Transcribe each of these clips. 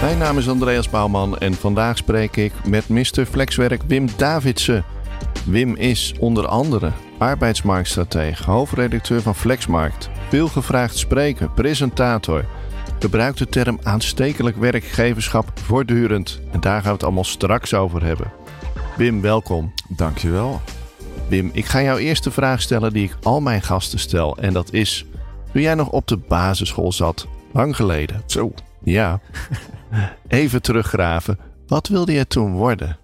Mijn naam is Andreas Bouwman en vandaag spreek ik met Mr. Flexwerk Wim Davidsen. Wim is onder andere arbeidsmarktstratege, hoofdredacteur van Flexmarkt, veelgevraagd spreker, presentator. Gebruikt de term aanstekelijk werkgeverschap voortdurend. En daar gaan we het allemaal straks over hebben. Wim, welkom. Dankjewel. Wim, ik ga jou eerst de vraag stellen die ik al mijn gasten stel. En dat is, toen jij nog op de basisschool zat, lang geleden. Zo. Ja. Even teruggraven. Wat wilde je toen worden?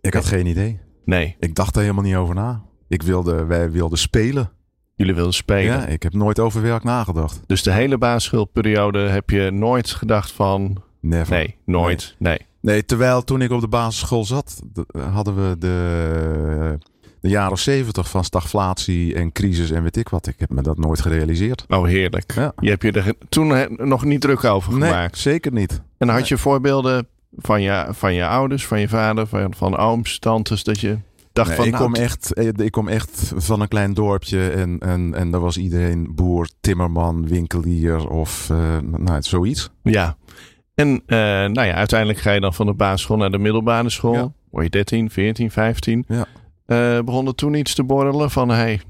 Ik had geen idee. Nee, Ik dacht er helemaal niet over na. Ik wilde, wij wilden spelen. jullie wilden spelen. Ja, ik heb nooit over werk nagedacht. Dus de hele basisschoolperiode heb je nooit gedacht van... Never. Nee, nooit. Nee. Nee, terwijl toen ik op de basisschool zat, hadden we de, de jaren zeventig van stagflatie en crisis en weet ik wat. Ik heb me dat nooit gerealiseerd. Oh, heerlijk. Ja. Je hebt je er toen nog niet druk over Nee, gemaakt. zeker niet. En had je voorbeelden van je, van je ouders, van je vader, van, van ooms, tantes, dat je dacht Nee, van... ik, nou, kom echt, eh, ik kom echt van een klein dorpje en, en, en daar was iedereen boer, timmerman, winkelier of eh, nou, zoiets. Ja. En eh, nou ja, uiteindelijk ga je dan van de basisschool naar de middelbare school. Ja. Word je 13, 14, 15. Ja. Eh, begon er toen iets te borrelen van... Hey,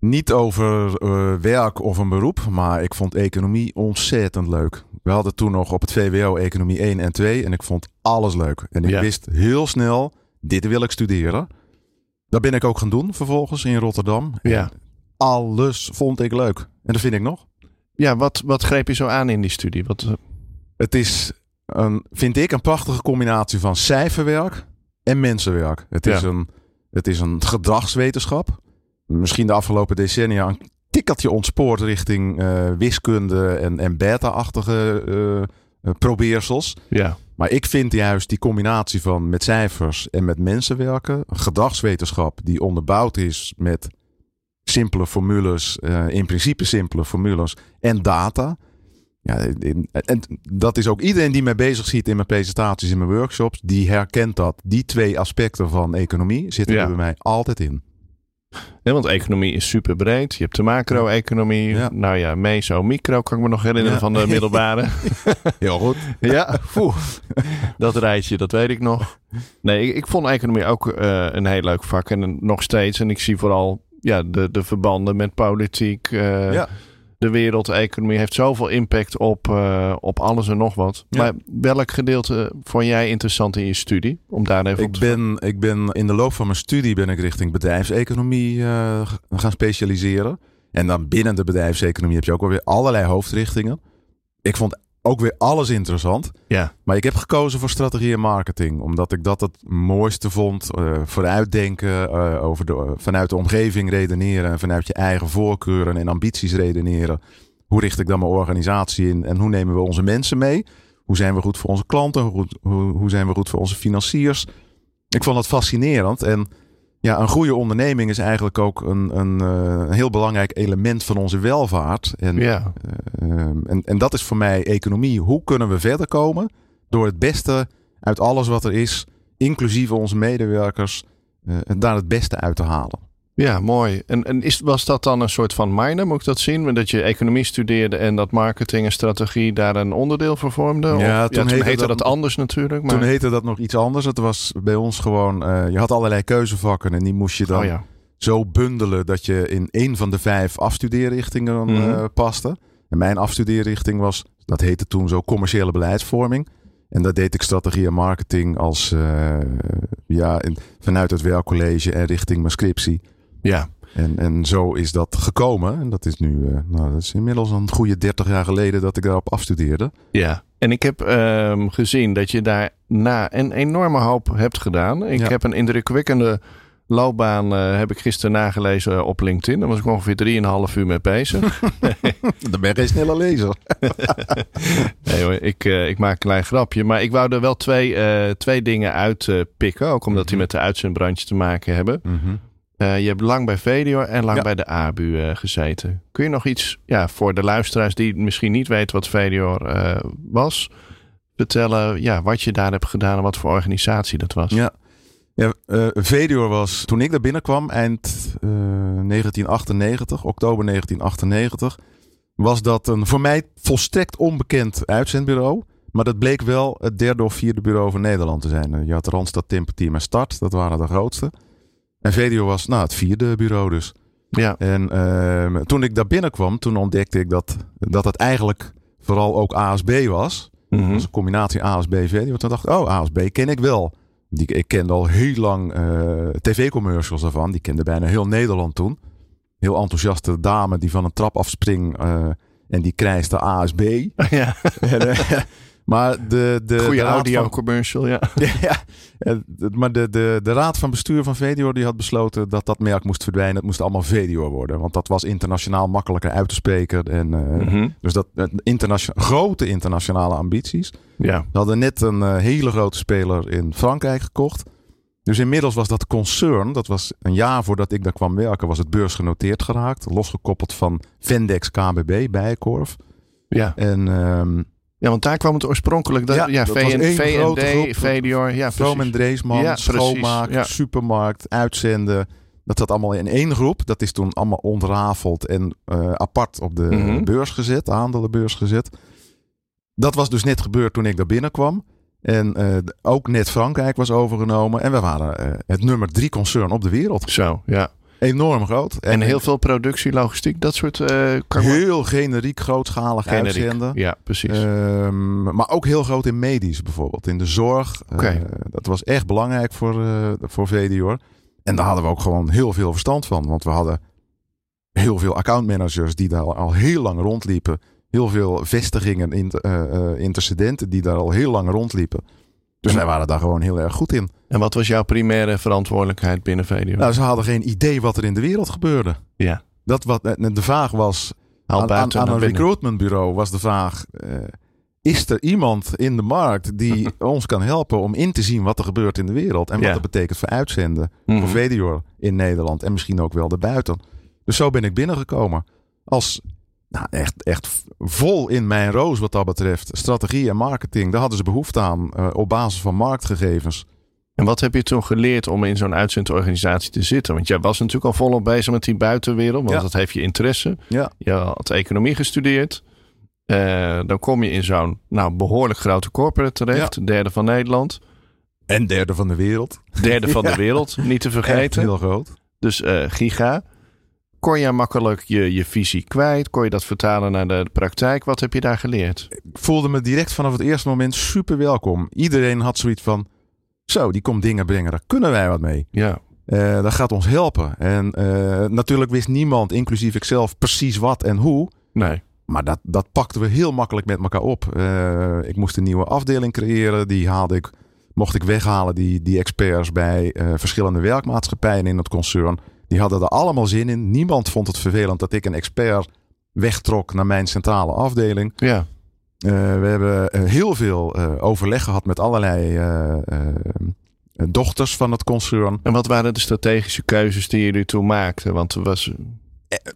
Niet over eh, werk of een beroep, maar ik vond economie ontzettend leuk. We hadden toen nog op het VWO economie 1 en 2 en ik vond alles leuk. En ik Ja. wist heel snel, dit wil ik studeren. Dat ben ik ook gaan doen vervolgens in Rotterdam. En Ja. Alles vond ik leuk. En dat vind ik nog. ja, wat, wat greep je zo aan in die studie? Wat, eh, Het is, een, vind ik, een prachtige combinatie van cijferwerk en mensenwerk. Het, is, een, het is een gedragswetenschap. Misschien de afgelopen decennia een tikkeltje ontspoord richting eh, wiskunde en, en beta-achtige eh, eh, probeersels. ja. Maar ik vind juist die combinatie van met cijfers en met mensen werken, een gedragswetenschap die onderbouwd is met simpele formules, in principe simpele formules en data. Ja, en dat is ook iedereen die mij bezig ziet in mijn presentaties, in mijn workshops, die herkent dat. Die twee aspecten van economie zitten Ja. er bij mij altijd in. Ja, want economie is super breed. Je hebt de macro-economie. Ja. Nou ja, meso, micro kan ik me nog herinneren Ja. van de middelbare. Heel goed. ja, dat rijtje, dat weet ik nog. Nee, ik, ik vond economie ook eh, een heel leuk vak. En nog steeds. En ik zie vooral ja, de, de verbanden met politiek. eh, Ja. De wereldeconomie heeft zoveel impact op, eh, op alles en nog wat. Ja. Maar welk gedeelte vond jij interessant in je studie? Om daar even op Ik te ben, ik ben in de loop van mijn studie ben ik richting bedrijfseconomie eh, gaan specialiseren. En dan binnen de bedrijfseconomie heb je ook alweer allerlei hoofdrichtingen. Ik vond ook weer alles interessant. Ja. Maar ik heb gekozen voor strategie en marketing. Omdat ik dat het mooiste vond. eh, vooruitdenken, eh, over de, vanuit de omgeving redeneren. En vanuit je eigen voorkeuren en ambities redeneren. Hoe richt ik dan mijn organisatie in? En hoe nemen we onze mensen mee? Hoe zijn we goed voor onze klanten? Hoe, hoe, hoe zijn we goed voor onze financiers? Ik vond het fascinerend. En ja, een goede onderneming is eigenlijk ook een, een, eh, een heel belangrijk element van onze welvaart. En, Ja, eh, en, en dat is voor mij economie. Hoe kunnen we verder komen door het beste uit alles wat er is, inclusief onze medewerkers, eh, daar het beste uit te halen. Ja mooi. En, en is, was dat dan een soort van minor, moet ik dat zien? Dat je economie studeerde en dat marketing en strategie daar een onderdeel van vormde? Of- Ja, toen heette heette dat- dat anders natuurlijk. Maar... Toen heette dat nog iets anders. Het was bij ons gewoon, eh, je had allerlei keuzevakken en die moest je dan oh ja. zo bundelen dat je in één van de vijf afstudeerrichtingen eh, paste. En mijn afstudeerrichting was, dat heette toen zo commerciële beleidsvorming. En dat deed ik strategie en marketing als, eh, ja, in- vanuit het werkcollege en richting mijn scriptie. Ja, En, en zo is dat gekomen. En dat is nu, eh, nou, dat is inmiddels een goede 30 jaar geleden dat ik daarop afstudeerde. ja. En ik heb ehm, gezien dat je daarna een enorme hoop hebt gedaan. Ik Ja. heb een indrukwekkende loopbaan uh, heb ik gisteren nagelezen op LinkedIn. Daar was ik ongeveer 3,5 uur mee bezig. Dan ben je geen snelle lezer. nee hoor, ik, uh, ik maak een klein grapje. Maar ik wou er wel twee, uh, twee dingen uitpikken. ook omdat die met de uitzendbrandje te maken hebben. Mm -hmm. Je hebt lang bij Vedior en lang ja. bij de ABU gezeten. Kun je nog iets ja, voor de luisteraars die misschien niet weten wat Vedior was... vertellen ja, wat je daar hebt gedaan en wat voor organisatie dat was? Ja. Ja, uh, Vedior was toen ik daar binnenkwam, eind uh, 1998, oktober 1998, was dat een voor mij volstrekt onbekend uitzendbureau. Maar dat bleek wel het derde of vierde bureau van Nederland te zijn. Je had Randstad, Timper Team en Start, dat waren de grootste. En Vedior was nou, het vierde bureau dus. Ja. En uh, toen ik daar binnenkwam, toen ontdekte ik dat, dat het eigenlijk vooral ook ASB was. Mm Dat was een combinatie ASB-Vedior. Toen dacht ik, oh, ASB ken ik wel. Die, ik kende al heel lang uh, tv-commercials daarvan. Die kende bijna heel Nederland toen. Heel enthousiaste dame die van een trap afspringt uh, en die krijgt de ASB. Ja. en, uh, maar de, de, Goeie de audio-commercial, ja. ja. Maar de, de, de raad van bestuur van Vedior die had besloten dat dat merk moest verdwijnen. Het moest allemaal Vedior worden. Want dat was internationaal makkelijker uit te spreken. En, mm -hmm. Dus dat internation grote internationale ambities. Ja. We hadden net een uh, hele grote speler in Frankrijk gekocht. Dus inmiddels was dat concern, dat was een jaar voordat ik daar kwam werken, was het beursgenoteerd geraakt. Losgekoppeld van Vendex KBB, Bijenkorf. Ja. En... Um, ja, want daar kwam het oorspronkelijk. Dat, ja, ja dat VN, VND. Ja, Vroom en Dreesman, ja, schoonmaak, ja. supermarkt, uitzenden. Dat zat allemaal in één groep. Dat is toen allemaal ontrafeld en uh, apart op de Mhm. mm -hmm. beurs gezet, aandelenbeurs gezet. Dat was dus net gebeurd toen ik daar binnenkwam. En uh, ook net Frankrijk was overgenomen. En we waren uh, het nummer drie concern op de wereld. Zo, ja. Enorm groot. En, en heel veel productie, logistiek, dat soort... Uh, heel generiek, grootschalig generiek. uitzenden. Ja, precies. Um, maar ook heel groot in medisch bijvoorbeeld. In de zorg. Okay. dat was echt belangrijk voor, voor Vedior. En daar hadden we ook gewoon heel veel verstand van. Want we hadden heel veel accountmanagers die daar al heel lang rondliepen. Heel veel vestigingen, in, uh, uh, intercedenten die daar al heel lang rondliepen. Dus wij waren daar gewoon heel erg goed in. En wat was jouw primaire verantwoordelijkheid binnen VDO? Nou, ze hadden geen idee wat er in de wereld gebeurde. Ja. Dat wat, de vraag was, aan, aan, aan een recruitmentbureau was de vraag... Uh, is er iemand in de markt die ons kan helpen om in te zien wat er gebeurt in de wereld? En wat Ja. dat betekent voor uitzenden Mhm. voor Vedior in Nederland en misschien ook wel daarbuiten. Dus zo ben ik binnengekomen. Als nou, echt, echt vol in mijn roos wat dat betreft. Strategie en marketing, daar hadden ze behoefte aan uh, op basis van marktgegevens. En wat heb je toen geleerd om in zo'n uitzendorganisatie te zitten? Want jij was natuurlijk al volop bezig met die buitenwereld, want Ja. dat heeft je interesse. Ja. Je had economie gestudeerd. Eh, dan kom je in zo'n nou, behoorlijk grote corporate terecht, derde van Nederland, En derde van de wereld. derde van de wereld, niet te Echt vergeten. heel groot. Dus eh, giga. Kon je makkelijk je, je visie kwijt? Kon je dat vertalen naar de praktijk? Wat heb je daar geleerd? Ik voelde me direct vanaf het eerste moment super welkom. Iedereen had zoiets van, zo, die komt dingen brengen, daar kunnen wij wat mee. Ja, Eh, dat gaat ons helpen. En eh, natuurlijk wist niemand, inclusief ikzelf, precies wat en hoe. nee. Maar dat, dat pakten we heel makkelijk met elkaar op. Eh, ik moest een nieuwe afdeling creëren. Die haalde ik, mocht ik weghalen, die, die experts bij verschillende werkmaatschappijen in het concern. Die hadden er allemaal zin in. Niemand vond het vervelend dat ik een expert wegtrok naar mijn centrale afdeling. Ja, Eh, we hebben eh, heel veel eh, overleg gehad met allerlei dochters van het concern. en wat waren de strategische keuzes die jullie toen maakten? Want er was...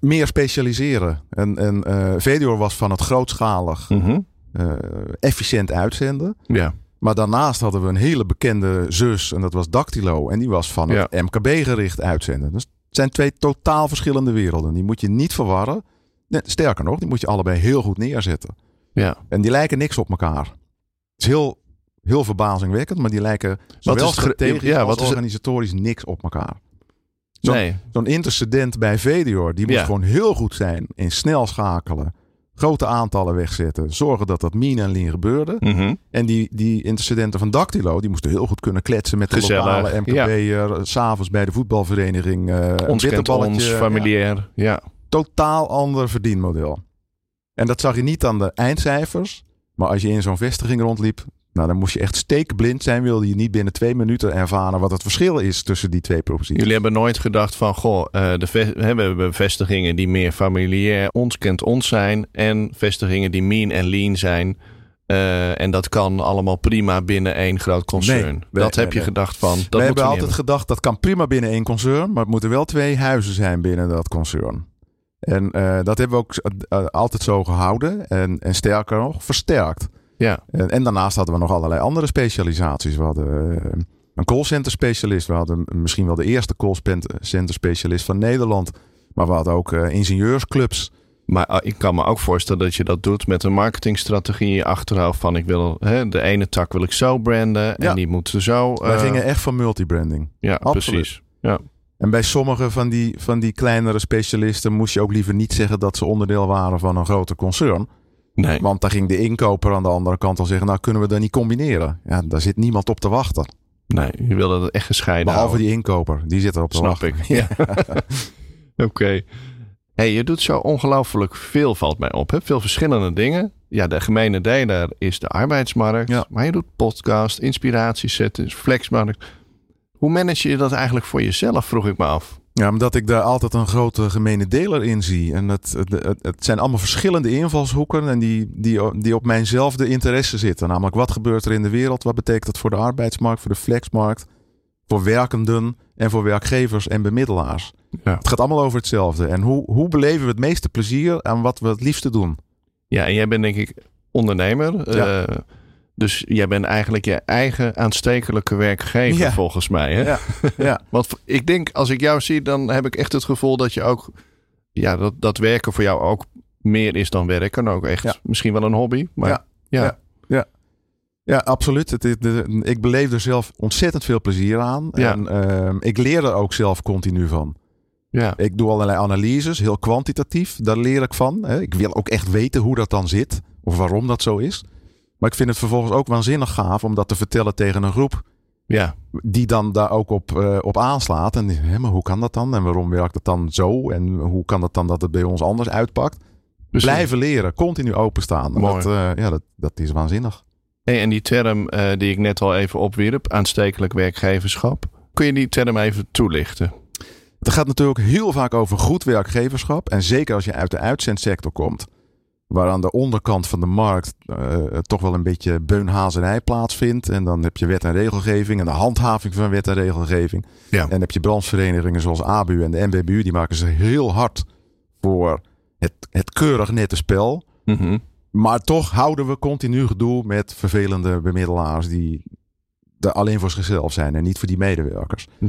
Meer specialiseren. En, en was van het grootschalig Mhm. efficiënt uitzenden. Ja, Maar daarnaast hadden we een hele bekende zus en dat was Dactylo. En die was van het MKB-gericht uitzenden. Dus het zijn twee totaal verschillende werelden. Die moet je niet verwarren. Nee, sterker nog, die moet je allebei heel goed neerzetten. ja. En die lijken niks op elkaar. Het is heel, heel verbazingwekkend, maar die lijken zowel is strategisch ja, als wat is het- organisatorisch niks op elkaar. Zo'n Nee, intercedent bij Vedior, die moet Ja. gewoon heel goed zijn in snel schakelen. Grote aantallen wegzetten. Zorgen dat dat mean en lean gebeurde. Mhm. En die, die intercedenten van Dactylo, die moesten heel goed kunnen kletsen met de Gezellig, lokale MKB'er. S'avonds bij de voetbalvereniging. eh een ons kent ons, Ja. Ja. totaal ander verdienmodel. En dat zag je niet aan de eindcijfers. Maar als je in zo'n vestiging rondliep, Nou, dan moest je echt steekblind zijn, wilde je niet binnen twee minuten ervaren wat het verschil is tussen die twee proposities. Jullie hebben nooit gedacht van, goh, uh, de we hebben vestigingen die meer familiair, ons kent ons zijn. En vestigingen die mean en lean zijn. Uh, en dat kan allemaal prima binnen één groot concern. Nee, dat nee, heb je gedacht van. Dat we hebben altijd hebben. gedacht dat kan prima binnen één concern, maar het moeten wel twee huizen zijn binnen dat concern. En uh, dat hebben we ook uh, altijd zo gehouden en, en sterker nog, versterkt. Ja. En, en, daarnaast hadden we nog allerlei andere specialisaties. We hadden uh, een callcenter specialist. We hadden misschien wel de eerste callcenter specialist van Nederland. Maar we hadden ook uh, ingenieursclubs. Maar ik kan me ook voorstellen dat je dat doet met een marketingstrategie in je achterhoofd. Van ik wil hè, de ene tak wil ik zo branden en Ja. die moet zo. Wij eh, gingen echt van multibranding. Ja, Absoluut. precies. Ja. En bij sommige van die, van die kleinere specialisten moest je ook liever niet zeggen dat ze onderdeel waren van een grote concern. Nee. Want daar ging de inkoper aan de andere kant al zeggen, nou kunnen we dat niet combineren. Ja, daar zit niemand op te wachten. nee, je wilde het echt gescheiden Behalve houden. die inkoper, die zit erop te Snap wachten. ik. Ja. Oké. Hey, je doet zo ongelooflijk veel, valt mij op. Hè? Veel verschillende dingen. Ja, de gemene deler is de arbeidsmarkt. Ja. Maar je doet podcast, inspiratiesettings, flexmarkt. Hoe manage je dat eigenlijk voor jezelf, vroeg ik me af. Ja, omdat ik daar altijd een grote gemene deler in zie. En het, het, het, zijn allemaal verschillende invalshoeken en die, die, die op mijnzelfde interesse zitten. Namelijk, wat gebeurt er in de wereld? Wat betekent dat voor de arbeidsmarkt, voor de flexmarkt, voor werkenden en voor werkgevers en bemiddelaars? Ja. Het gaat allemaal over hetzelfde. En hoe, hoe beleven we het meeste plezier aan wat we het liefste doen? Ja, en jij bent denk ik ondernemer. Ja. Eh, dus jij bent eigenlijk je eigen aanstekelijke werkgever Ja. volgens mij. Hè? Ja. Ja. Want ik denk, als ik jou zie, dan heb ik echt het gevoel dat je ook... Ja, dat, dat werken voor jou ook meer is dan werken. Ook echt Ja. misschien wel een hobby. Maar ja, Ja. ja. Ja, absoluut. Het, ik beleef er zelf ontzettend veel plezier aan. Ja. En ehm, ik leer er ook zelf continu van. ja. Ik doe allerlei analyses, heel kwantitatief. Daar leer ik van. hè. Ik wil ook echt weten hoe dat dan zit. Of waarom dat zo is. Maar ik vind het vervolgens ook waanzinnig gaaf om dat te vertellen tegen een groep. ja. Die dan daar ook op, eh, op aanslaat. En hè, maar hoe kan dat dan? En waarom werkt het dan zo? En hoe kan het dan dat het bij ons anders uitpakt? Dus- Blijven leren, continu openstaan. En Mooi. Dat, eh, ja, dat, dat is waanzinnig. Hey, en die term eh, die ik net al even opwierp, aanstekelijk werkgeverschap. Kun je die term even toelichten? Het gaat natuurlijk heel vaak over goed werkgeverschap. En zeker als je uit de uitzendsector komt. Waar aan de onderkant van de markt eh, toch wel een beetje beunhazerij plaatsvindt. En dan heb je wet en regelgeving en de handhaving van wet en regelgeving. Ja. En dan heb je brancheverenigingen zoals ABU en de NBBU. Die maken ze heel hard voor het, het keurig nette spel. Mhm. Maar toch houden we continu gedoe met vervelende bemiddelaars die er alleen voor zichzelf zijn en niet voor die medewerkers. Hm.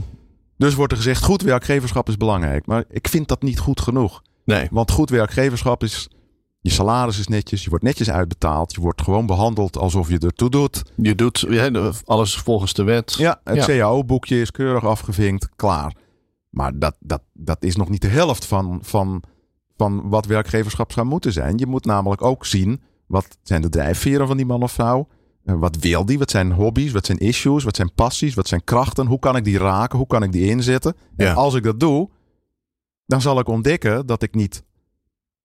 Dus wordt er gezegd, goed werkgeverschap is belangrijk. Maar ik vind dat niet goed genoeg. Nee, Want goed werkgeverschap is, je salaris is netjes, je wordt netjes uitbetaald, je wordt gewoon behandeld alsof je ertoe doet. je doet alles volgens de wet. Ja, het Ja. CAO-boekje is keurig afgevinkt, klaar. Maar dat, dat, dat is nog niet de helft van, van, van wat werkgeverschap zou moeten zijn. Je moet namelijk ook zien, wat zijn de drijfveren van die man of vrouw? Eh, Wat wil die? Wat zijn hobby's? Wat zijn issues? Wat zijn passies? Wat zijn krachten? Hoe kan ik die raken? Hoe kan ik die inzetten? Ja. En als ik dat doe, dan zal ik ontdekken dat ik niet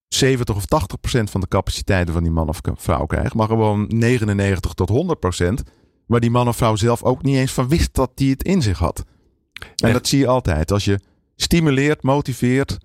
70 of 80 procent van de capaciteiten van die man of vrouw krijg, maar gewoon 99 tot 100 procent. Waar die man of vrouw zelf ook niet eens van wist dat die het in zich had. En dat zie je altijd. Als je stimuleert, motiveert,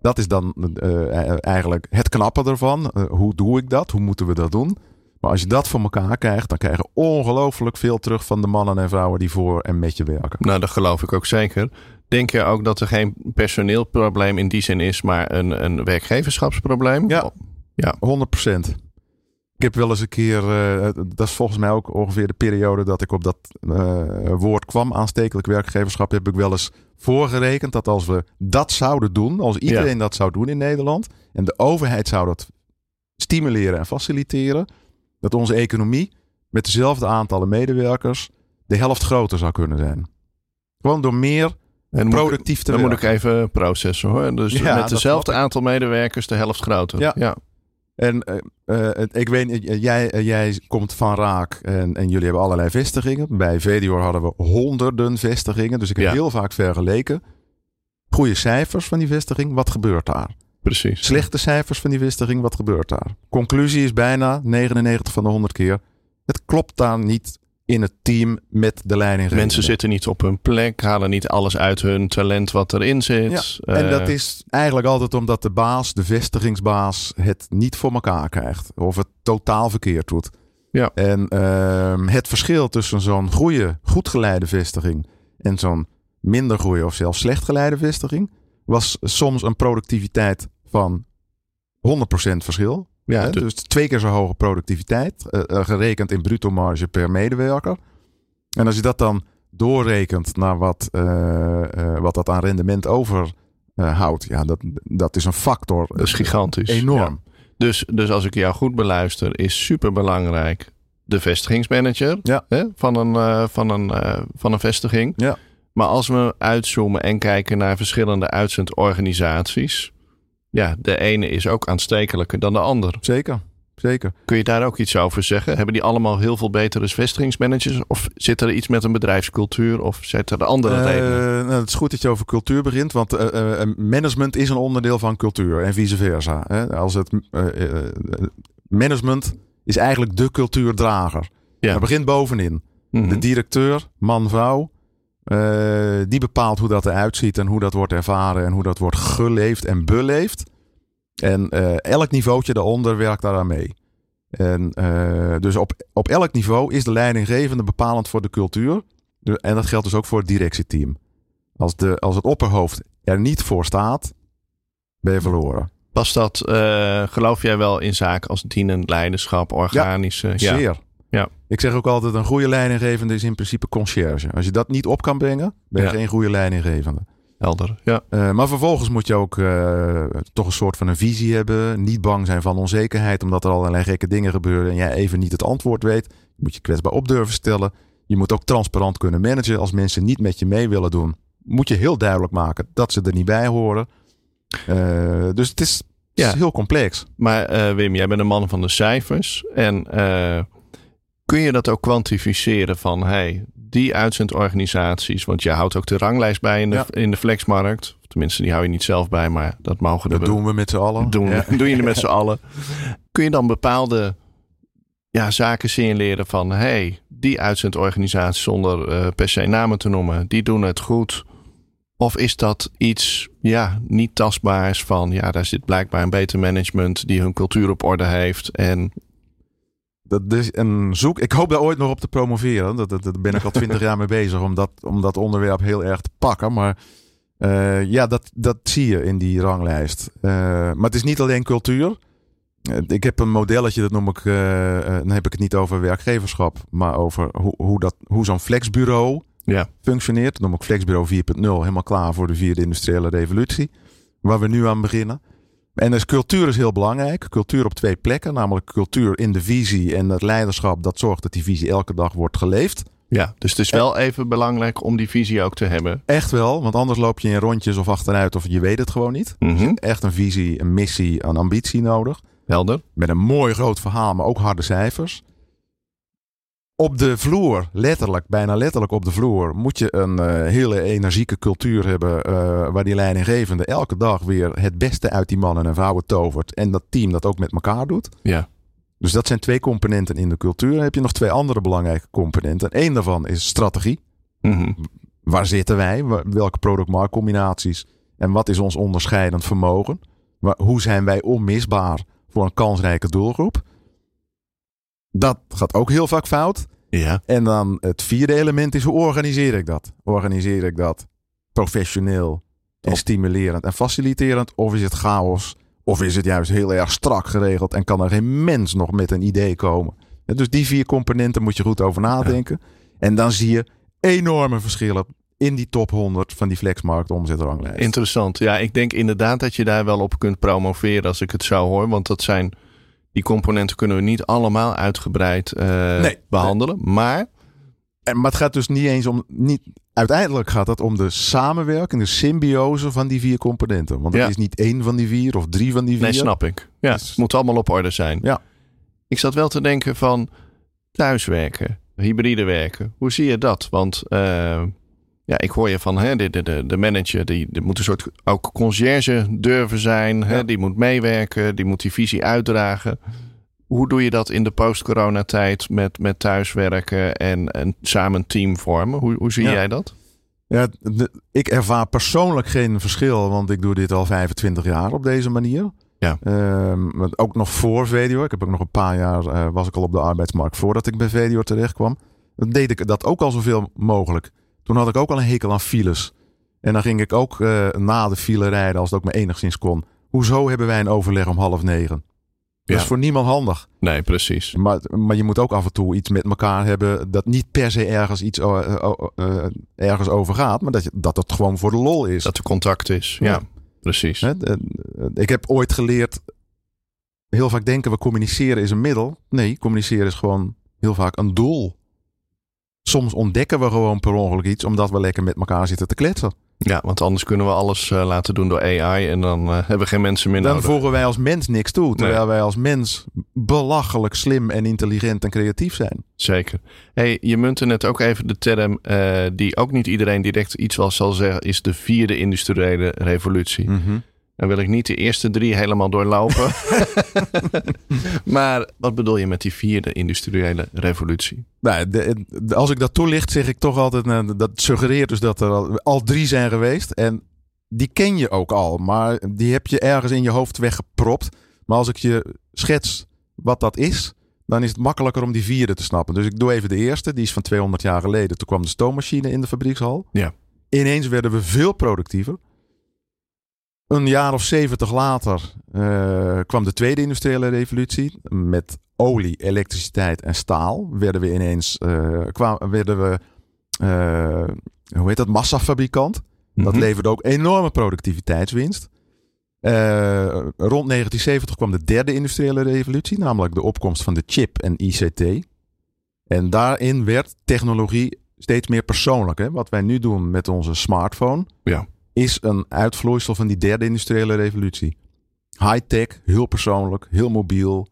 dat is dan eh, eigenlijk het knappe ervan. Eh, hoe doe ik dat? Hoe moeten we dat doen? Maar als je dat voor elkaar krijgt, dan krijg je ongelooflijk veel terug van de mannen en vrouwen die voor en met je werken. Nou, dat geloof ik ook zeker. Denk je ook dat er geen personeelprobleem in die zin is, maar een, een werkgeverschapsprobleem? Ja. Ja. 100%. Ik heb wel eens een keer, eh, dat is volgens mij ook ongeveer de periode dat ik op dat eh, woord kwam, aanstekelijk werkgeverschap, heb ik wel eens voorgerekend dat als we dat zouden doen, als iedereen dat zou doen in Nederland, en de overheid zou dat stimuleren en faciliteren, dat onze economie met dezelfde aantallen medewerkers de helft groter zou kunnen zijn. Gewoon door meer En dan moet ik- productief te Dan moet ik even processen hoor. Dus Ja, met snap aantal medewerkers de helft groter. Ja. ja. En eh, eh, ik weet, eh, jij, jij komt van Raak en, en jullie hebben allerlei vestigingen. Bij Vedior hadden we honderden vestigingen. Dus ik heb Ja. heel vaak vergeleken. Goede cijfers van die vestiging, wat gebeurt daar? precies. Slechte cijfers van die vestiging, wat gebeurt daar? Conclusie is bijna 99 van de 100 keer Het klopt daar niet in het team met de leiding. Mensen zitten niet op hun plek, halen niet alles uit hun talent wat erin zit. Ja, en dat is eigenlijk altijd omdat de baas, de vestigingsbaas, het niet voor elkaar krijgt. Of het totaal verkeerd doet. Ja. En ehm, het verschil tussen zo'n goede, goed geleide vestiging en zo'n minder goede of zelfs slecht geleide vestiging was soms een productiviteit van 100% verschil. Ja, Hè? Dus twee keer zo hoge productiviteit, eh, eh, gerekend in bruto marge per medewerker. En als je dat dan doorrekent naar wat, eh, wat dat aan rendement overhoudt, ja, dat, dat is een factor. dat is gigantisch. Enorm. Ja. Dus, dus als ik jou goed beluister, is super belangrijk de vestigingsmanager Ja. hè, van, een, van, een, van een vestiging. Ja. Maar als we uitzoomen en kijken naar verschillende uitzendorganisaties. Ja, de ene is ook aanstekelijker dan de ander. Zeker, zeker. Kun je daar ook iets over zeggen? Hebben die allemaal heel veel betere vestigingsmanagers? Of zit er iets met een bedrijfscultuur? Of zitten er andere Eh, redenen? nou, het is goed dat je over cultuur begint, want eh, eh, management is een onderdeel van cultuur en vice versa. Hè? Als het, management is eigenlijk de cultuurdrager. Ja. Dat begint bovenin. Mhm. De directeur, man, eh, die bepaalt hoe dat eruit ziet en hoe dat wordt ervaren en hoe dat wordt geleefd en beleefd. En eh, elk niveautje daaronder werkt daaraan mee. En eh, dus op, op elk niveau is de leidinggevende bepalend voor de cultuur. En dat geldt dus ook voor het directieteam. Als, de, als het opperhoofd er niet voor staat, ben je verloren. Was dat, geloof jij wel in zaken als dienend leiderschap, organische? Ja. Zeer. Ja. Ik zeg ook altijd, een goede leidinggevende is in principe conciërge. Als je dat niet op kan brengen, ben je Ja. geen goede leidinggevende. helder. Ja. Eh, maar vervolgens moet je ook eh, toch een soort van een visie hebben. Niet bang zijn van onzekerheid, omdat er allerlei gekke dingen gebeuren en jij even niet het antwoord weet. Je moet je kwetsbaar op durven stellen. Je moet ook transparant kunnen managen. Als mensen niet met je mee willen doen, moet je heel duidelijk maken dat ze er niet bij horen. Eh, dus het is, het is Ja. heel complex. Maar eh, Wim, jij bent een man van de cijfers. En eh, kun je dat ook kwantificeren van hey, die uitzendorganisaties, want je houdt ook de ranglijst bij in de, Ja. in de flexmarkt. Of Tenminste, die hou je niet zelf bij, maar dat mogen Dat de doen we met z'n allen. doen, Ja. doen jullie met z'n allen. Kun je dan bepaalde ja, zaken signaleren van hey, die uitzendorganisaties zonder eh, per se namen te noemen, die doen het goed. Of is dat iets ja, niet tastbaars van ja, daar zit blijkbaar een beter management die hun cultuur op orde heeft. En Dat is een zoek. Ik hoop daar ooit nog op te promoveren. Dat, dat, daar ben ik al twintig jaar mee bezig om dat, om dat onderwerp heel erg te pakken. Maar eh, ja, dat, dat zie je in die ranglijst. Eh, maar het is niet alleen cultuur. Eh, ik heb een modelletje, dat noem ik. dan heb ik het niet over werkgeverschap, maar over hoe, hoe, dat, hoe zo'n flexbureau ja, functioneert. Dat noem ik Flexbureau 4.0. Helemaal klaar voor de vierde industriële revolutie. Waar we nu aan beginnen. En dus cultuur is heel belangrijk. Cultuur op twee plekken. Namelijk cultuur in de visie en het leiderschap. Dat zorgt dat die visie elke dag wordt geleefd. ja, dus het is wel even belangrijk om die visie ook te hebben. Echt wel. Want anders loop je in rondjes of achteruit of je weet het gewoon niet. Mhm, Echt een visie, een missie, een ambitie nodig. Helder. Met een mooi groot verhaal, maar ook harde cijfers. Op de vloer, letterlijk, bijna letterlijk op de vloer, moet je een eh, hele energieke cultuur hebben. eh, waar die leidinggevende elke dag weer het beste uit die mannen en vrouwen tovert. En dat team dat ook met elkaar doet. Ja, Dus dat zijn twee componenten in de cultuur. Dan heb je nog twee andere belangrijke componenten. Eén daarvan is strategie. Mhm. Waar zitten wij? Welke product-markt combinaties? En wat is ons onderscheidend vermogen? Hoe zijn wij onmisbaar voor een kansrijke doelgroep? Dat gaat ook heel vaak fout. ja. En dan het vierde element is hoe organiseer ik dat? Organiseer ik dat professioneel en stimulerend en faciliterend? Of is het chaos? Of is het juist heel erg strak geregeld en kan er geen mens nog met een idee komen? En Dus die vier componenten moet je goed over nadenken. En dan zie je enorme verschillen in die top 100 van die flexmarkt omzetranglijst. Interessant. Ja, ik denk inderdaad dat je daar wel op kunt promoveren als ik het zo hoor. Want dat zijn, die componenten kunnen we niet allemaal uitgebreid eh, Nee. behandelen. Maar En, maar het gaat dus niet eens om. Niet, uiteindelijk gaat het om de samenwerking, de symbiose van die vier componenten. Want het Ja. is niet één van die vier of drie van die vier. nee, snap ik. Ja, Dus- het moet allemaal op orde zijn. Ja. Ik zat wel te denken van thuiswerken, hybride werken. Hoe zie je dat? Want eh, ja, ik hoor je van hè, de, de, de, manager, die, die moet een soort ook conciërge durven zijn. Hè, Ja. die moet meewerken, die moet die visie uitdragen. hoe doe je dat in de post-coronatijd met, met thuiswerken en, en samen een team vormen? Hoe, hoe zie Ja. jij dat? Ja, de- ik ervaar persoonlijk geen verschil, want ik doe dit al 25 jaar op deze manier. Ja. Ehm, ook nog voor Vedior. Ik heb ook nog een paar jaar eh, was ik al op de arbeidsmarkt voordat ik bij Vedior terecht kwam. Dan deed ik dat ook al zoveel mogelijk. Toen had ik ook al een hekel aan files. En dan ging ik ook eh, na de file rijden als het ook maar enigszins kon. Hoezo hebben wij een overleg om half negen? Dat Ja. is voor niemand handig. Nee, precies. Maar, maar je moet ook af en toe iets met elkaar hebben dat niet per se ergens iets eh, eh, eh, ergens over gaat, maar dat, je, dat het gewoon voor de lol is. Dat er contact is. Ja, Ja. precies. Ik heb ooit geleerd, heel vaak denken we communiceren is een middel. Nee, communiceren is gewoon heel vaak een doel. Soms ontdekken we gewoon per ongeluk iets omdat we lekker met elkaar zitten te kletsen. Ja, want anders kunnen we alles eh, laten doen door AI en dan eh, hebben we geen mensen meer Dan nodig. voegen wij als mens niks toe, terwijl wij als mens belachelijk slim en intelligent en creatief zijn. Zeker. Hey, je muntte net ook even de term eh, die ook niet iedereen direct iets wel zal zeggen, is de vierde industriële revolutie. Dan wil ik niet de eerste drie helemaal doorlopen. maar wat bedoel je met die vierde industriële revolutie? Nou, de- de- als ik dat toelicht, zeg ik toch altijd, eh, dat suggereert dus dat er al, al drie zijn geweest. En die ken je ook al, maar die heb je ergens in je hoofd weggepropt. Maar als ik je schets wat dat is, dan is het makkelijker om die vierde te snappen. Dus ik doe even de eerste, die is van 200 jaar geleden. Toen kwam de stoommachine in de fabriekshal. Ja. Ineens werden we veel productiever. Een jaar of zeventig later eh, kwam de tweede industriële revolutie. Met olie, elektriciteit en staal werden we ineens kwam, werden we, eh, hoe heet dat, massafabrikant. Dat Mhm. leverde ook enorme productiviteitswinst. Rond 1970 kwam de derde industriële revolutie, namelijk de opkomst van de chip en ICT. En daarin werd technologie steeds meer persoonlijk. Hè? Wat wij nu doen met onze smartphone Ja. Is een uitvloeisel van die derde industriële revolutie. High-tech, heel persoonlijk, heel mobiel,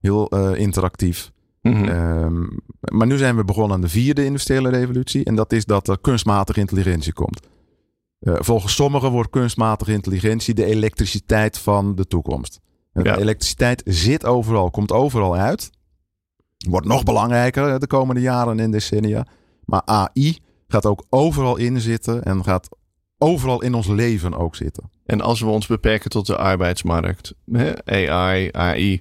heel eh, interactief. Mhm. Ehm, maar nu zijn we begonnen aan de vierde industriële revolutie. En dat is dat er kunstmatige intelligentie komt. Eh, volgens sommigen wordt kunstmatige intelligentie de elektriciteit van de toekomst. Ja. Elektriciteit zit overal, komt overal uit. Wordt nog belangrijker de komende jaren en decennia. Maar AI gaat ook overal in zitten en gaat overal in ons leven ook zitten. En als we ons beperken tot de arbeidsmarkt, hè, AI, AI.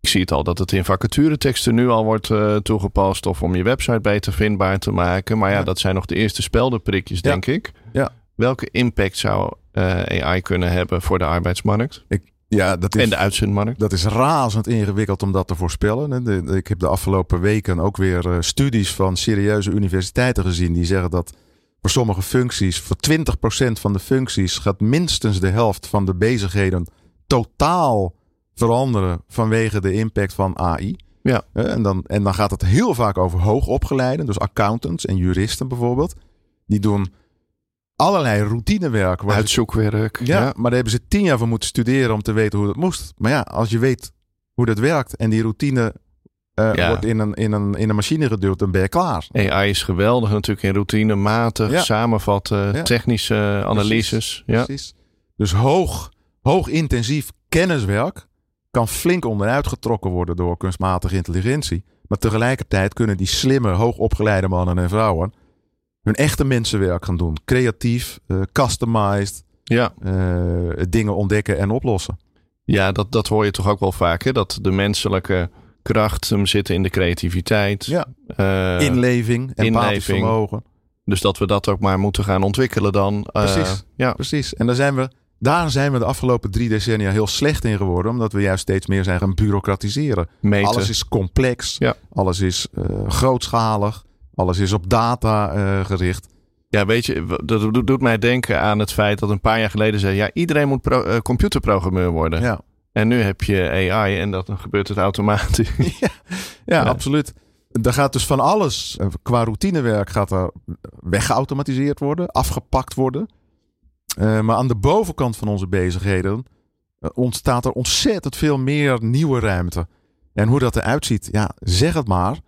Ik zie het al dat het in vacatureteksten nu al wordt eh, toegepast. Of om je website beter vindbaar te maken. Maar ja, Ja. dat zijn nog de eerste speldenprikjes, Ja. denk ik. Ja. Welke impact zou eh, AI kunnen hebben voor de arbeidsmarkt Ja, dat is, en de uitzendmarkt? dat is razend ingewikkeld om dat te voorspellen. ik heb de afgelopen weken ook weer eh, studies van serieuze universiteiten gezien. Die zeggen dat voor sommige functies, voor 20% van de functies, gaat minstens de helft van de bezigheden totaal veranderen vanwege de impact van AI. Ja. En dan, en dan gaat het heel vaak over hoogopgeleiden, dus accountants en juristen bijvoorbeeld. Die doen allerlei routinewerk. ze Uitzoekwerk. ja, Ja. maar daar hebben ze tien jaar voor moeten studeren om te weten hoe dat moest. Maar ja, als je weet hoe dat werkt en die routine eh, Ja. wordt in een, in, een, in een machine geduwd, dan ben je klaar. AI is geweldig natuurlijk in routine, matig, Ja. samenvatten, Ja. technische analyses. Ja. Precies. Dus hoog, hoog intensief kenniswerk kan flink onderuit getrokken worden door kunstmatige intelligentie. Maar tegelijkertijd kunnen die slimme, hoogopgeleide mannen en vrouwen hun echte mensenwerk gaan doen. Creatief, eh, customized, ja. eh, dingen ontdekken en oplossen. Ja, dat, dat hoor je toch ook wel vaak. Hè? Dat de menselijke kracht hem zit in de creativiteit. Ja. Eh, Inleving, empathisch vermogen. dus dat we dat ook maar moeten gaan ontwikkelen dan. Eh, Precies. ja, Precies. En daar zijn, we, daar zijn we de afgelopen drie decennia heel slecht in geworden. Omdat we juist steeds meer zijn gaan bureaucratiseren. meten. Alles is complex. Ja. Alles is eh, grootschalig. Alles is op data gericht. Ja, weet je, dat doet- mij denken aan het feit dat een paar jaar geleden zei... ja, iedereen moet pro- computerprogrammeur worden. Ja, En nu heb je AI en dat, dan gebeurt het automatisch. ja, Ja. absoluut. Er gaat dus van alles, eh, qua routinewerk gaat er weggeautomatiseerd worden, afgepakt worden. Eh, maar aan de bovenkant van onze bezigheden eh, ontstaat er ontzettend veel meer nieuwe ruimte. En hoe dat eruit ziet, ja, zeg het maar.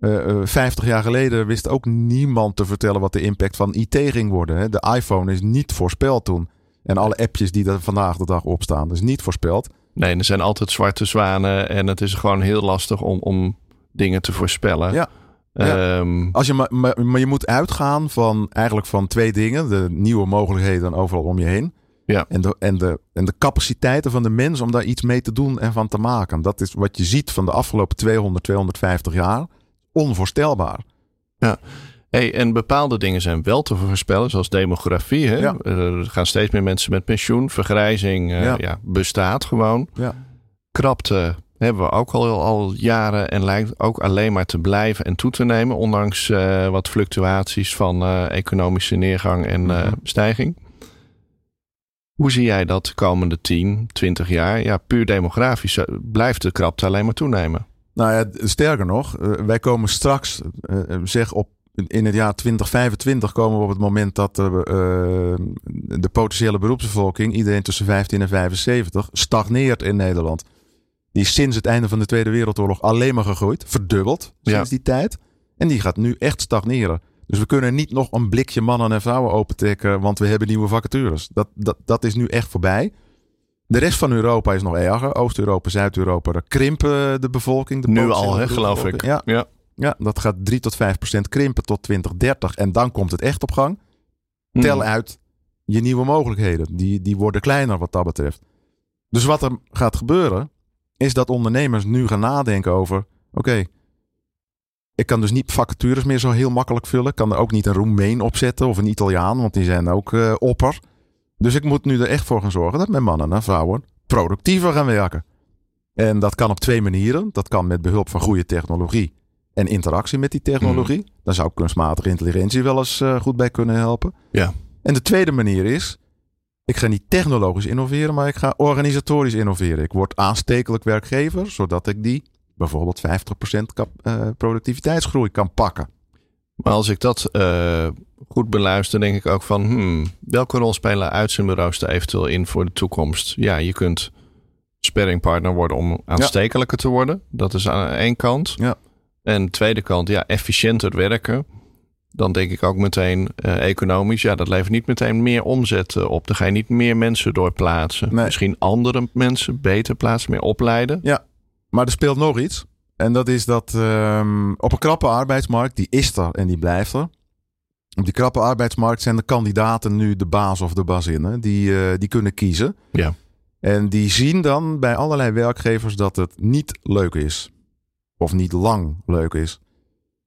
Eh, 50 jaar geleden wist ook niemand te vertellen wat de impact van IT ging worden. Hè. De iPhone is niet voorspeld toen. En alle appjes die er vandaag de dag op staan, is niet voorspeld. Nee, er zijn altijd zwarte zwanen en het is gewoon heel lastig om, om dingen te voorspellen. Ja. Ehm, Als je, maar, maar, je moet uitgaan van eigenlijk van twee dingen. De nieuwe mogelijkheden overal om je heen. Ja. En, de, en, de, en de capaciteiten van de mens om daar iets mee te doen en van te maken. Dat is wat je ziet van de afgelopen 200, 250 jaar. Onvoorstelbaar. Hey, en bepaalde dingen zijn wel te voorspellen, zoals demografie. Hè? Ja. Er gaan steeds meer mensen met pensioen. Vergrijzing eh, Ja. ja. bestaat gewoon. Ja. Krapte hebben we ook al, al jaren en lijkt ook alleen maar te blijven en toe te nemen. Ondanks eh, wat fluctuaties van eh, economische neergang en Mhm. stijging. Hoe zie jij dat de komende 10, 20 jaar? Ja, puur demografisch blijft de krapte alleen maar toenemen. Nou ja, sterker nog, wij komen straks, zeg op in het jaar 2025 komen we op het moment dat de, eh, de potentiële beroepsbevolking, iedereen tussen 15 en 75, stagneert in Nederland. Die is sinds het einde van de Tweede Wereldoorlog alleen maar gegroeid, verdubbeld sinds Ja. die tijd. En die gaat nu echt stagneren. Dus we kunnen niet nog een blikje mannen en vrouwen opentrekken, want we hebben nieuwe vacatures. Dat, dat, dat is nu echt voorbij. De rest van Europa is nog erger. Oost-Europa, Zuid-Europa, daar krimpen de bevolking. De nu al, hè, geloof ik. ja. Ja, dat gaat 3 tot 5 procent krimpen tot 2030. En dan komt het echt op gang. Tel Hmm. uit je nieuwe mogelijkheden. Die, die worden kleiner wat dat betreft. Dus wat er gaat gebeuren, is dat ondernemers nu gaan nadenken over: oké, ik kan dus niet vacatures meer zo heel makkelijk vullen. Ik kan er ook niet een Roemeen opzetten of een Italiaan, want die zijn ook eh, opper. Dus ik moet nu er echt voor gaan zorgen dat mijn mannen en vrouwen productiever gaan werken. En dat kan op twee manieren. Dat kan met behulp van goede technologie en interactie met die technologie. Daar zou kunstmatige intelligentie wel eens eh, goed bij kunnen helpen. Ja. En de tweede manier is, ik ga niet technologisch innoveren, maar ik ga organisatorisch innoveren. Ik word aanstekelijk werkgever, zodat ik die bijvoorbeeld 50% kap, eh, productiviteitsgroei kan pakken. Maar als ik dat eh, goed beluister, denk ik ook van... Hmm, welke rol spelen uitzendbureaus er eventueel in voor de toekomst? Ja, je kunt sparringpartner worden om aanstekelijker te worden. Dat is aan één kant. Ja. En de tweede kant, ja, efficiënter werken. Dan denk ik ook meteen eh, economisch. Ja, dat levert niet meteen meer omzet eh, op. Dan ga je niet meer mensen doorplaatsen. Nee. Misschien andere mensen beter plaatsen, meer opleiden. Maar er speelt nog iets. En dat is dat ehm, op een krappe arbeidsmarkt, die is er en die blijft er. Op die krappe arbeidsmarkt zijn de kandidaten nu de baas of de bazin. Die, eh, die kunnen kiezen. Ja. En die zien dan bij allerlei werkgevers dat het niet leuk is. Of niet lang leuk is.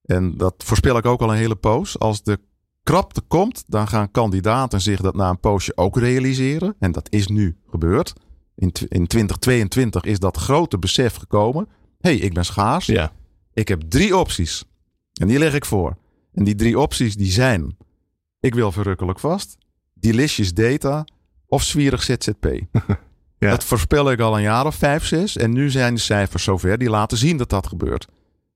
En dat voorspel ik ook al een hele poos. Als de krapte komt, dan gaan kandidaten zich dat na een poosje ook realiseren. En dat is nu gebeurd. In, in 2022 is dat grote besef gekomen. Hé, hey, ik ben schaars. Ja. Ik heb drie opties. En die leg ik voor. En die drie opties die zijn... Ik wil verrukkelijk vast. Delicious data. Of zwierig ZZP. Ja. Dat voorspel ik al een jaar of vijf, zes. En nu zijn de cijfers zover die laten zien dat dat gebeurt.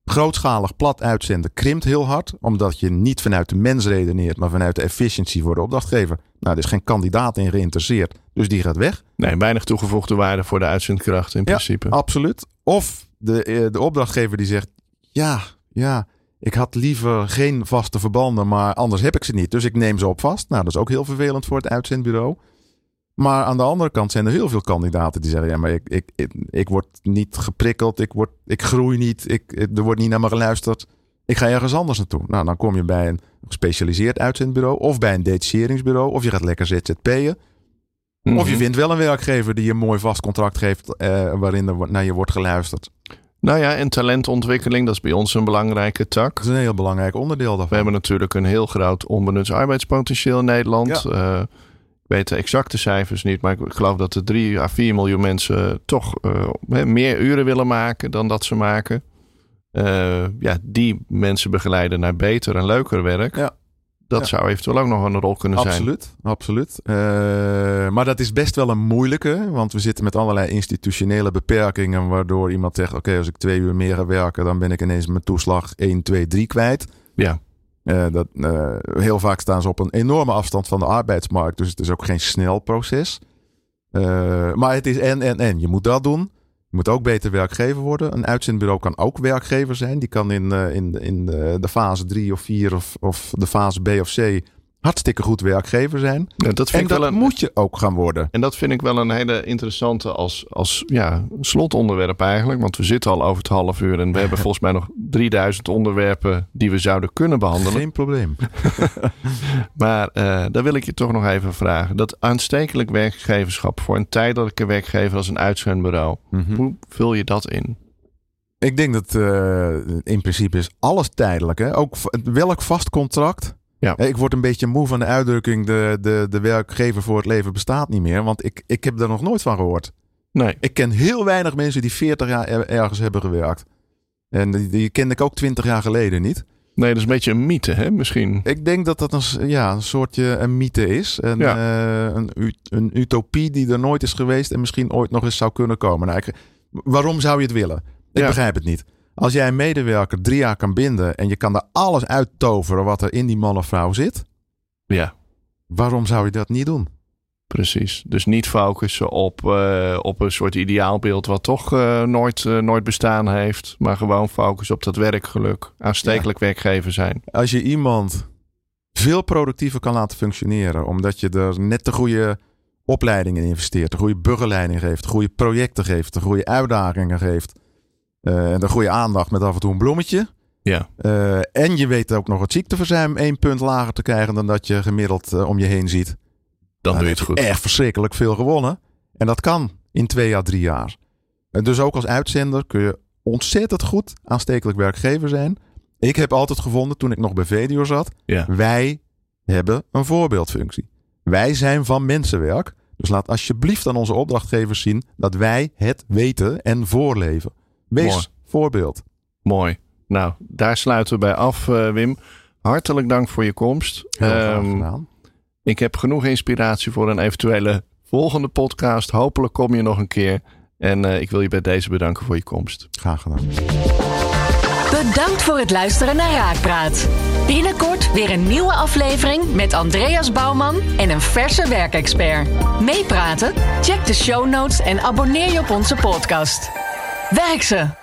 Grootschalig plat uitzenden krimpt heel hard. Omdat je niet vanuit de mens redeneert. Maar vanuit de efficiëntie voor de opdrachtgever. Nou, er is geen kandidaat in geïnteresseerd. Dus die gaat weg. Nee, weinig toegevoegde waarde voor de uitzendkracht in Ja, principe. Absoluut. Of de, eh, de opdrachtgever die zegt: Ja, ja, ik had liever geen vaste verbanden, maar anders heb ik ze niet. Dus ik neem ze op vast. Nou, dat is ook heel vervelend voor het uitzendbureau. Maar aan de andere kant zijn er heel veel kandidaten die zeggen: Ja, maar ik, ik, ik, ik word niet geprikkeld, ik, word, ik groei niet, ik, er wordt niet naar me geluisterd. Ik ga ergens anders naartoe. Nou, dan kom je bij een gespecialiseerd uitzendbureau of bij een detacheringsbureau of je gaat lekker ZZP'en. Of je Mhm. vindt wel een werkgever die je een mooi vast contract geeft eh, waarin er naar je wordt geluisterd. Nou ja, en talentontwikkeling, dat is bij ons een belangrijke tak. Dat is een heel belangrijk onderdeel daarvan. We hebben natuurlijk een heel groot onbenut arbeidspotentieel in Nederland. Eh, ik weet de exacte cijfers niet, maar ik geloof dat er 3 à 4 miljoen mensen toch eh, meer uren willen maken dan dat ze maken. Eh, ja, die mensen begeleiden naar beter en leuker werk. Ja. Dat Ja. zou eventueel ook nog een rol kunnen zijn. Absoluut, absoluut. Eh, maar dat is best wel een moeilijke, want we zitten met allerlei institutionele beperkingen, waardoor iemand zegt: Oké, als ik twee uur meer ga werken, dan ben ik ineens mijn toeslag 1, 2, 3 kwijt. Ja. Eh, dat, eh, heel vaak staan ze op een enorme afstand van de arbeidsmarkt, dus het is ook geen snel proces. Eh, maar het is en, en, en. Je moet dat doen. Je moet ook beter werkgever worden. Een uitzendbureau kan ook werkgever zijn. Die kan in, in, in de, de fase 3 of 4 of, of de fase B of C hartstikke goed werkgever zijn. Ja, dat vind en ik wel dat een, moet je ook gaan worden. En dat vind ik wel een hele interessante als, als ja, slotonderwerp eigenlijk. Want we zitten al over het half uur en we hebben volgens mij nog 3000 onderwerpen die we zouden kunnen behandelen. Geen probleem. Maar uh, daar wil ik je toch nog even vragen. Dat aanstekelijk werkgeverschap voor een tijdelijke werkgever als een uitzendbureau. Mhm. Hoe vul je dat in? Ik denk dat uh, in principe is alles tijdelijk. Hè? Ook welk vast contract. Ja. Ik word een beetje moe van de uitdrukking: de, de, de werkgever voor het leven bestaat niet meer. Want ik, ik heb daar nog nooit van gehoord. Nee. Ik ken heel weinig mensen die 40 jaar ergens hebben gewerkt. En die, die kende ik ook 20 jaar geleden niet. Nee, dat is een beetje een mythe, hè, misschien. Ik denk dat dat een, ja, een soortje een mythe is. En, Ja. eh, een, een utopie die er nooit is geweest en misschien ooit nog eens zou kunnen komen. Nou, ik- waarom zou je het willen? Ik Ja. begrijp het niet. Als jij een medewerker drie jaar kan binden en je kan er alles uittoveren wat er in die man of vrouw zit, Ja, waarom zou je dat niet doen? precies. Dus niet focussen op, eh, op een soort ideaalbeeld wat toch eh, nooit, eh, nooit bestaan heeft. Maar gewoon focussen op dat werkgeluk. Aanstekelijk werkgever zijn. Als je iemand veel productiever kan laten functioneren, omdat je er net de goede opleidingen in investeert, de goede begeleiding geeft, de goede projecten geeft, de goede uitdagingen geeft, en de goede aandacht met af en toe een bloemetje. Ja, Eh, en je weet ook nog het ziekteverzuim één punt lager te krijgen dan dat je gemiddeld eh, om je heen ziet. dan doe je het goed. Echt verschrikkelijk veel gewonnen. En dat kan in twee à drie jaar. En dus ook als uitzender kun je ontzettend goed aanstekelijk werkgever zijn. Ik heb altijd gevonden toen ik nog bij Vedio zat. Ja. Wij hebben een voorbeeldfunctie. Wij zijn van mensenwerk. Dus laat alsjeblieft aan onze opdrachtgevers zien dat wij het weten en voorleven. Wees Mooi. voorbeeld. Mooi. Nou, daar sluiten we bij af, eh, Wim. Hartelijk dank voor je komst. Heel graag Ehm, gedaan. ik heb genoeg inspiratie voor een eventuele volgende podcast. Hopelijk kom je nog een keer. En eh, ik wil je bij deze bedanken voor je komst. Graag gedaan. Bedankt voor het luisteren naar Raakpraat. Binnenkort weer een nieuwe aflevering met Andreas Bouwman en een verse werkexpert. Meepraten? Check de show notes en abonneer je op onze podcast. Werk ze!